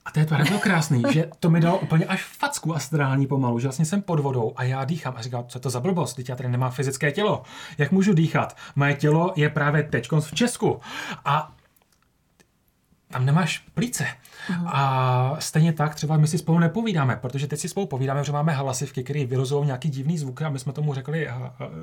A to je to bylo krásný, že to mi dalo úplně až facku astrální pomalu, že vlastně jsem pod vodou a já dýchám a říkám, co je to za blbost, teď já tady nemám fyzické tělo. Jak můžu dýchat? Moje tělo je právě teď v Česku. A tam nemáš plíce. Uh-huh. A stejně tak třeba my si spolu nepovídáme, protože teď si spolu povídáme, že máme hlasivky, které vyrozují nějaký divný zvuk a my jsme tomu řekli uh,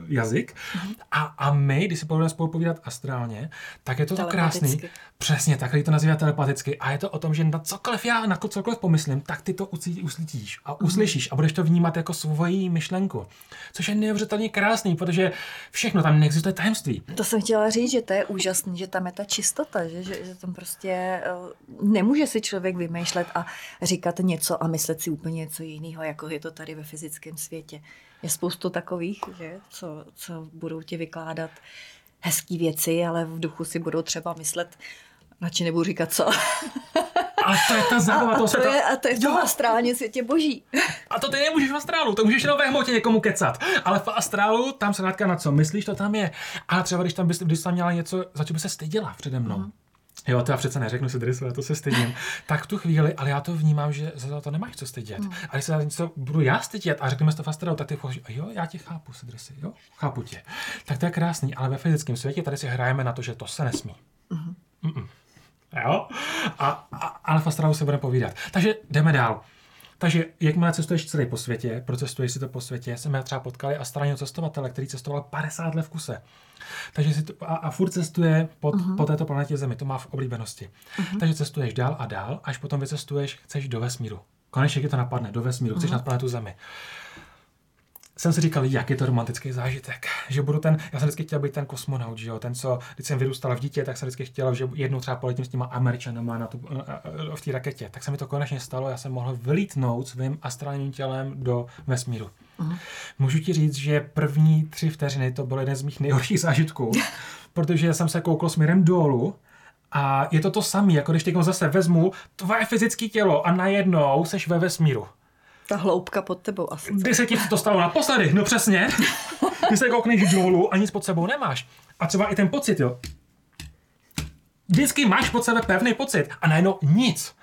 jazyk. Uh-huh. A, a my, když si budeme spolu povídat astrálně, tak je to to krásný. Přesně, tak to nazývá telepaticky. A je to o tom, že na cokoliv já, na cokoliv pomyslím, tak ty to uslyšíš a uslyšíš uh-huh. a budeš to vnímat jako svoji myšlenku. Což je neuvěřitelně krásný, protože všechno tam neexistuje tajemství. To jsem chtěla říct, že to je úžasný, že tam je ta čistota, že, že, že tam prostě Eh, nemůže si člověk vymýšlet a říkat něco a myslet si úplně něco jiného, jako je to tady ve fyzickém světě. Je spoustu takových, že, co, co budou ti vykládat hezké věci, ale v duchu si budou třeba myslet, radši nebudu říkat co. [LAUGHS] A to je ta zábava toho světa. To je, a to je v tom astrálně světě boží. A to ty nemůžeš v astrálu, to můžeš jenom ve hmotě někomu kecat. Ale v astrálu, tam se na co myslíš, to tam je. Ale třeba když tam bys, když tam měla něco, za co by se styděla přede mnou. Mm. Jo, to já přece neřeknu si dresu, já to se stydím. tak v tu chvíli, ale já to vnímám, že za to nemáš co stydět. Mm. A když se za něco budu já stydět a řekneme to fast tak ty povíš, jo, já tě chápu, dresy, jo, chápu tě. Tak to je krásný, ale ve fyzickém světě tady si hrajeme na to, že to se nesmí. Mm. Mm-mm. Jo? A, a, ale v se budeme povídat. Takže jdeme dál. Takže jakmile cestuješ celý po světě, procestuješ si to po světě, jsme třeba potkali astrálního cestovatele, který cestoval 50 let v kuse. Takže si to, a, a furt cestuje pod, uh-huh. po této planetě Zemi, to má v oblíbenosti. Uh-huh. Takže cestuješ dál a dál, až potom vycestuješ, chceš do vesmíru. Konečně ti to napadne, do vesmíru, chceš uh-huh. na planetu Zemi jsem si říkal, jak je to romantický zážitek. Že budu ten, já jsem vždycky chtěl být ten kosmonaut, že jo, ten, co, když jsem vyrůstal v dítě, tak jsem vždycky chtěl, že jednou třeba poletím s těma Američanama na tu, v té raketě. Tak se mi to konečně stalo, já jsem mohl vylítnout svým astrálním tělem do vesmíru. Uh-huh. Můžu ti říct, že první tři vteřiny to byl jeden z mých nejhorších zážitků, [LAUGHS] protože jsem se koukl směrem dolů a je to to samé, jako když teď zase vezmu tvoje fyzické tělo a najednou seš ve vesmíru. Ta hloubka pod tebou asi. Kdy se ti to stalo naposledy? No přesně. Když se koukneš dolů a nic pod sebou nemáš. A třeba i ten pocit, jo. Vždycky máš pod sebe pevný pocit a najednou nic.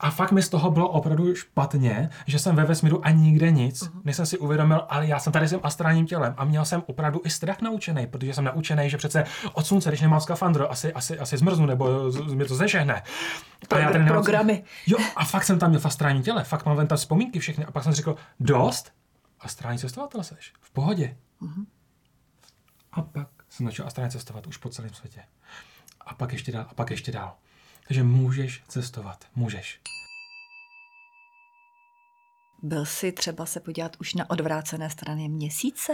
A fakt mi z toho bylo opravdu špatně, že jsem ve vesmíru a nikde nic, uh-huh. než jsem si uvědomil, ale já jsem tady jsem astrálním tělem a měl jsem opravdu i strach naučený, protože jsem naučený, že přece od slunce, když nemám skafandr, asi, asi, asi zmrznu nebo z, mě to zežehne. A já tady programy. Jo, a fakt jsem tam měl v astrálním těle, fakt mám tam vzpomínky všechny a pak jsem řekl, dost, astrální cestovatel seš, v pohodě. Uh-huh. A pak jsem začal astrálně cestovat už po celém světě. A pak ještě dál, a pak ještě dál. Takže můžeš cestovat. Můžeš. Byl jsi třeba se podívat už na odvrácené strany měsíce?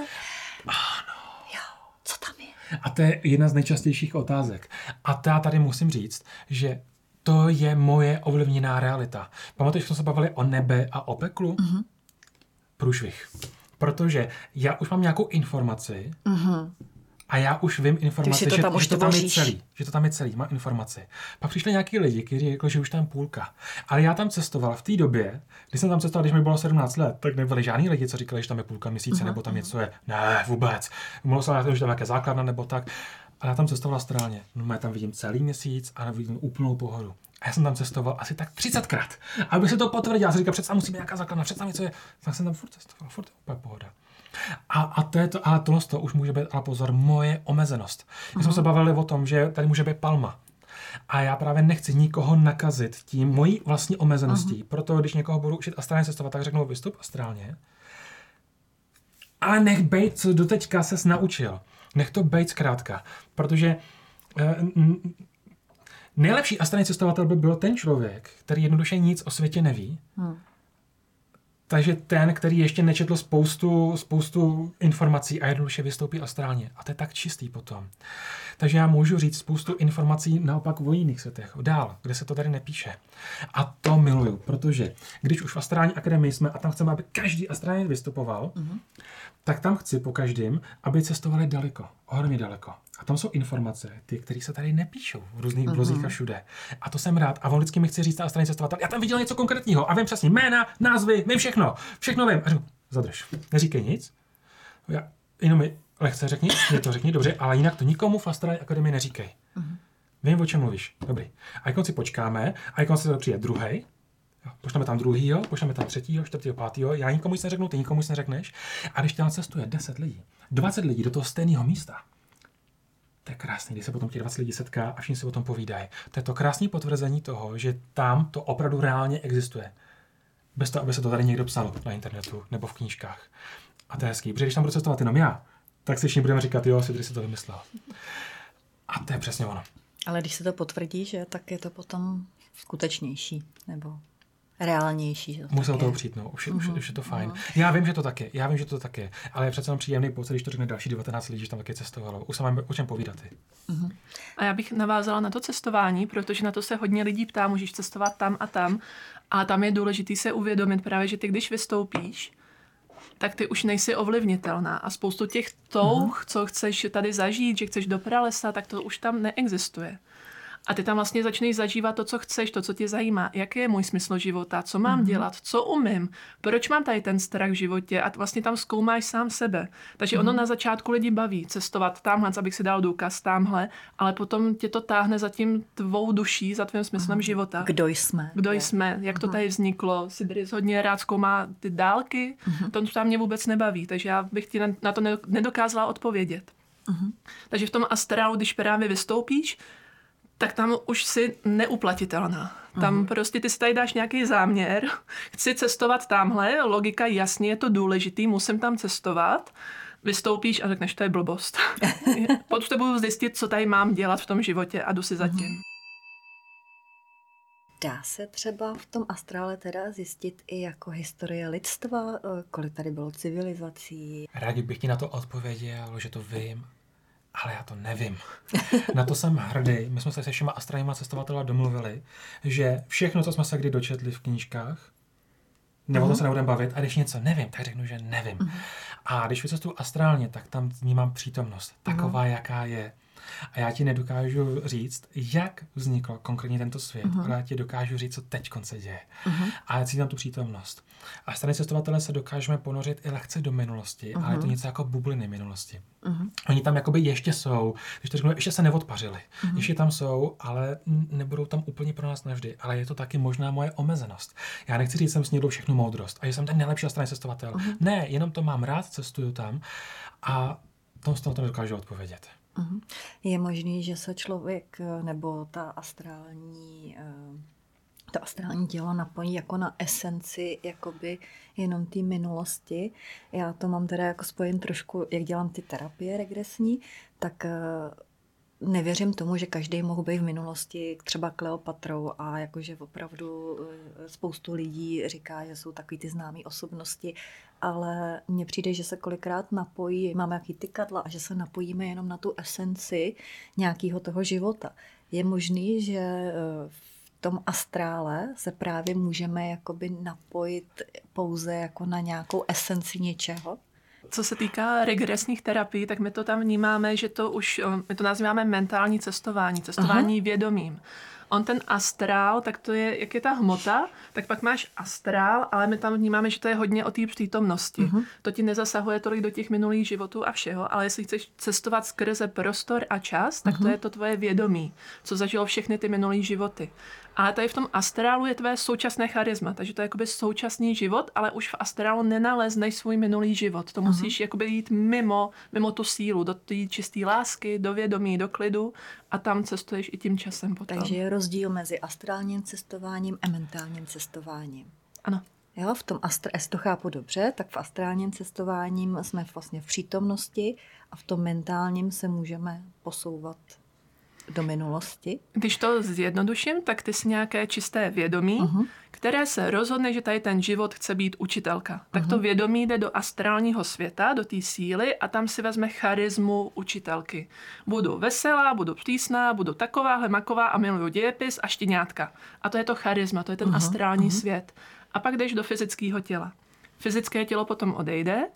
Ano. Jo, co tam je? A to je jedna z nejčastějších otázek. A já tady musím říct, že to je moje ovlivněná realita. Pamatuješ, že jsme se bavili o nebe a o peklu? Mm-hmm. Průšvih. Protože já už mám nějakou informaci, mm-hmm a já už vím informace, to že, tam že, to tam je celý, že to tam je celý, má informace. Pak přišli nějaký lidi, kteří řekli, že už tam půlka. Ale já tam cestoval v té době, když jsem tam cestoval, když mi bylo 17 let, tak nebyli žádní lidi, co říkali, že tam je půlka měsíce, uh-huh, nebo tam něco je. Ne, vůbec. Mluvil jsem že tam nějaké základna nebo tak. A já tam cestoval astrálně. No, já tam vidím celý měsíc a vidím úplnou pohodu. A já jsem tam cestoval asi tak 30krát. Aby se to potvrdil, já jsem říkal, přece musí být nějaká základna, přece něco je. Tak jsem tam furt cestoval, furt úplně pohoda. A, a to je to, ale tohle to už může být, ale pozor, moje omezenost. My jsme se bavili o tom, že tady může být palma. A já právě nechci nikoho nakazit tím mojí vlastní omezeností. Uh-huh. Proto, když někoho budu učit astrálně cestovat, tak řeknu vystup astrálně. Ale nech bejt, co doteďka ses naučil. Nech to bejt zkrátka. Protože eh, nejlepší astrální cestovatel by byl ten člověk, který jednoduše nic o světě neví. Hmm Takže ten, který ještě nečetl spoustu, spoustu informací a jednoduše vystoupí astrálně. A to je tak čistý potom. Takže já můžu říct spoustu informací naopak o jiných světech, dál, kde se to tady nepíše. A to miluju, protože když už v astrální akademii jsme a tam chceme, aby každý astrálně vystupoval, mm-hmm. tak tam chci po každém, aby cestovali daleko, ohromně daleko. A tam jsou informace, ty, které se tady nepíšou v různých uh-huh. blozích a všude. A to jsem rád. A on vždycky mi chce říct, ta astrální cestovatel, já tam viděl něco konkrétního a vím přesně jména, názvy, vím všechno, všechno vím. A říkám, zadrž, neříkej nic. Já, jenom mi lehce řekni, mě to řekni, dobře, ale jinak to nikomu v Astrální akademii neříkej. Uh-huh. Vím, o čem mluvíš. Dobrý. A jak si počkáme, a jak se přijde druhý, Pošleme tam druhýho, pošleme tam třetího, čtvrtého, pátého. Já nikomu nic neřeknu, ty nikomu nic neřekneš. A když tam cestuje 10 lidí, 20 lidí do toho stejného místa, to je krásný, když se potom těch 20 lidí setká a všichni si o tom povídají. To je to krásné potvrzení toho, že tam to opravdu reálně existuje. Bez toho, aby se to tady někdo psal na internetu nebo v knížkách. A to je hezký, protože když tam budu cestovat jenom já, tak si všichni budeme říkat, jo, si si to vymyslel. A to je přesně ono. Ale když se to potvrdí, že, tak je to potom skutečnější, nebo reálnější. Že to Musel toho přijít, no. Už, uh-huh. už, už je to fajn. Uh-huh. Já vím, že to tak je, já vím, že to tak je, ale je přece příjemný pocit, když to řekne další 19 lidí, že tam taky cestovalo. Už se máme o čem povídat. Uh-huh. A já bych navázala na to cestování, protože na to se hodně lidí ptá, můžeš cestovat tam a tam. A tam je důležité se uvědomit právě, že ty když vystoupíš, tak ty už nejsi ovlivnitelná. A spoustu těch touh, uh-huh. co chceš tady zažít, že chceš do pralesa, tak to už tam neexistuje. A ty tam vlastně začneš zažívat to, co chceš, to, co tě zajímá. Jaký je můj smysl života, co mám mm-hmm. dělat, co umím, proč mám tady ten strach v životě a vlastně tam zkoumáš sám sebe. Takže mm-hmm. ono na začátku lidi baví cestovat tamhle, abych si dal důkaz tamhle, ale potom tě to táhne za tím tvou duší, za tvým smyslem mm-hmm. života. Kdo jsme. Kdo je. jsme, jak mm-hmm. to mhm. tady vzniklo. Sibiris hodně rád zkoumá ty dálky, mm-hmm. to tam mě vůbec nebaví, takže já bych ti na to nedokázala odpovědět. Mm-hmm. Takže v tom astrálu, když právě vystoupíš, tak tam už si neuplatitelná. Tam uh-huh. prostě ty si tady dáš nějaký záměr, [LAUGHS] chci cestovat tamhle, logika jasně je to důležitý, musím tam cestovat, vystoupíš a řekneš, to je blbost. [LAUGHS] budu zjistit, co tady mám dělat v tom životě a jdu si zatím. Uh-huh. Dá se třeba v tom astrále teda zjistit i jako historie lidstva, eh, kolik tady bylo civilizací? Rádi bych ti na to odpověděl, že to vím, ale já to nevím. [LAUGHS] Na to jsem hrdý. My jsme se se všema astrálníma cestovateli domluvili, že všechno, co jsme se kdy dočetli v knížkách, nebo to se nebudeme bavit, a když něco nevím, tak řeknu, že nevím. Uh-huh. A když vycestuju astrálně, tak tam vnímám přítomnost, taková, jaká je. A já ti nedokážu říct, jak vznikl konkrétně tento svět, uh-huh. ale já ti dokážu říct, co teď se děje. Uh-huh. A já cítím tu přítomnost. A strany cestovatele se dokážeme ponořit i lehce do minulosti, uh-huh. ale je to něco jako bubliny minulosti. Uh-huh. Oni tam jakoby ještě jsou, když to řeknu, ještě se neodpařili. Uh-huh. Ještě tam jsou, ale nebudou tam úplně pro nás navždy. Ale je to taky možná moje omezenost. Já nechci říct, že jsem snědl všechnu moudrost a že jsem ten nejlepší strany cestovatel. Uh-huh. Ne, jenom to mám rád, cestuju tam a tom z toho to nedokážu odpovědět. Je možný, že se člověk eh, nebo ta astrální eh, to astrální tělo napojí jako na esenci jakoby jenom té minulosti. Já to mám teda jako spojen trošku, jak dělám ty terapie regresní, tak eh, nevěřím tomu, že každý mohl být v minulosti třeba Kleopatrou a jakože opravdu spoustu lidí říká, že jsou takový ty známé osobnosti ale mně přijde, že se kolikrát napojí, máme jaký tykadla a že se napojíme jenom na tu esenci nějakého toho života. Je možný, že eh, v tom astrále se právě můžeme jakoby napojit pouze jako na nějakou esenci něčeho? Co se týká regresních terapií, tak my to tam vnímáme, že to už, eh, my to nazýváme mentální cestování, cestování Aha. vědomím on ten astrál, tak to je, jak je ta hmota, tak pak máš astrál, ale my tam vnímáme, že to je hodně o té přítomnosti. Uh-huh. To ti nezasahuje tolik do těch minulých životů a všeho, ale jestli chceš cestovat skrze prostor a čas, tak uh-huh. to mhm. je to tvoje vědomí, co zažilo všechny ty minulé životy. Ale tady v tom astrálu je tvé současné charisma, takže to je jakoby současný život, ale už v astrálu nenalezneš svůj minulý život. To musíš uh-huh. jakoby jít mimo, mimo tu sílu, do té čisté lásky, do vědomí, do klidu a tam cestuješ i tím časem potom. Takže je rozdíl mezi astrálním cestováním a mentálním cestováním. Ano. Jo, v tom astr, to chápu dobře, tak v astrálním cestováním jsme vlastně v přítomnosti a v tom mentálním se můžeme posouvat do minulosti? Když to zjednoduším, tak ty jsi nějaké čisté vědomí, uh-huh. které se rozhodne, že tady ten život chce být učitelka. Tak uh-huh. to vědomí jde do astrálního světa, do té síly a tam si vezme charismu učitelky. Budu veselá, budu přísná, budu takováhle maková a miluju dějepis a štěňátka. A to je to charisma, to je ten uh-huh. astrální uh-huh. svět. A pak jdeš do fyzického těla. Fyzické tělo potom odejde,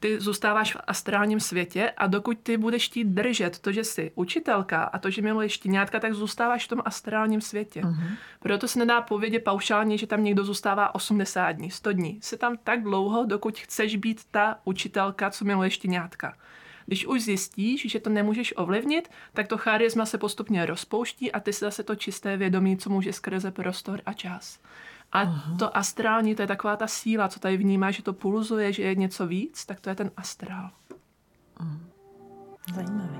ty zůstáváš v astrálním světě a dokud ty budeš chtít držet to, že jsi učitelka a to, že miluješ štěňátka, tak zůstáváš v tom astrálním světě. Uh-huh. Proto se nedá povědět paušálně, že tam někdo zůstává 80 dní, 100 dní. Se tam tak dlouho, dokud chceš být ta učitelka, co miluje štěňátka. Když už zjistíš, že to nemůžeš ovlivnit, tak to charisma se postupně rozpouští a ty si zase to čisté vědomí, co může skrze prostor a čas. A Aha. to astrální, to je taková ta síla, co tady vnímá, že to pulzuje, že je něco víc, tak to je ten astrál. Zajímavý.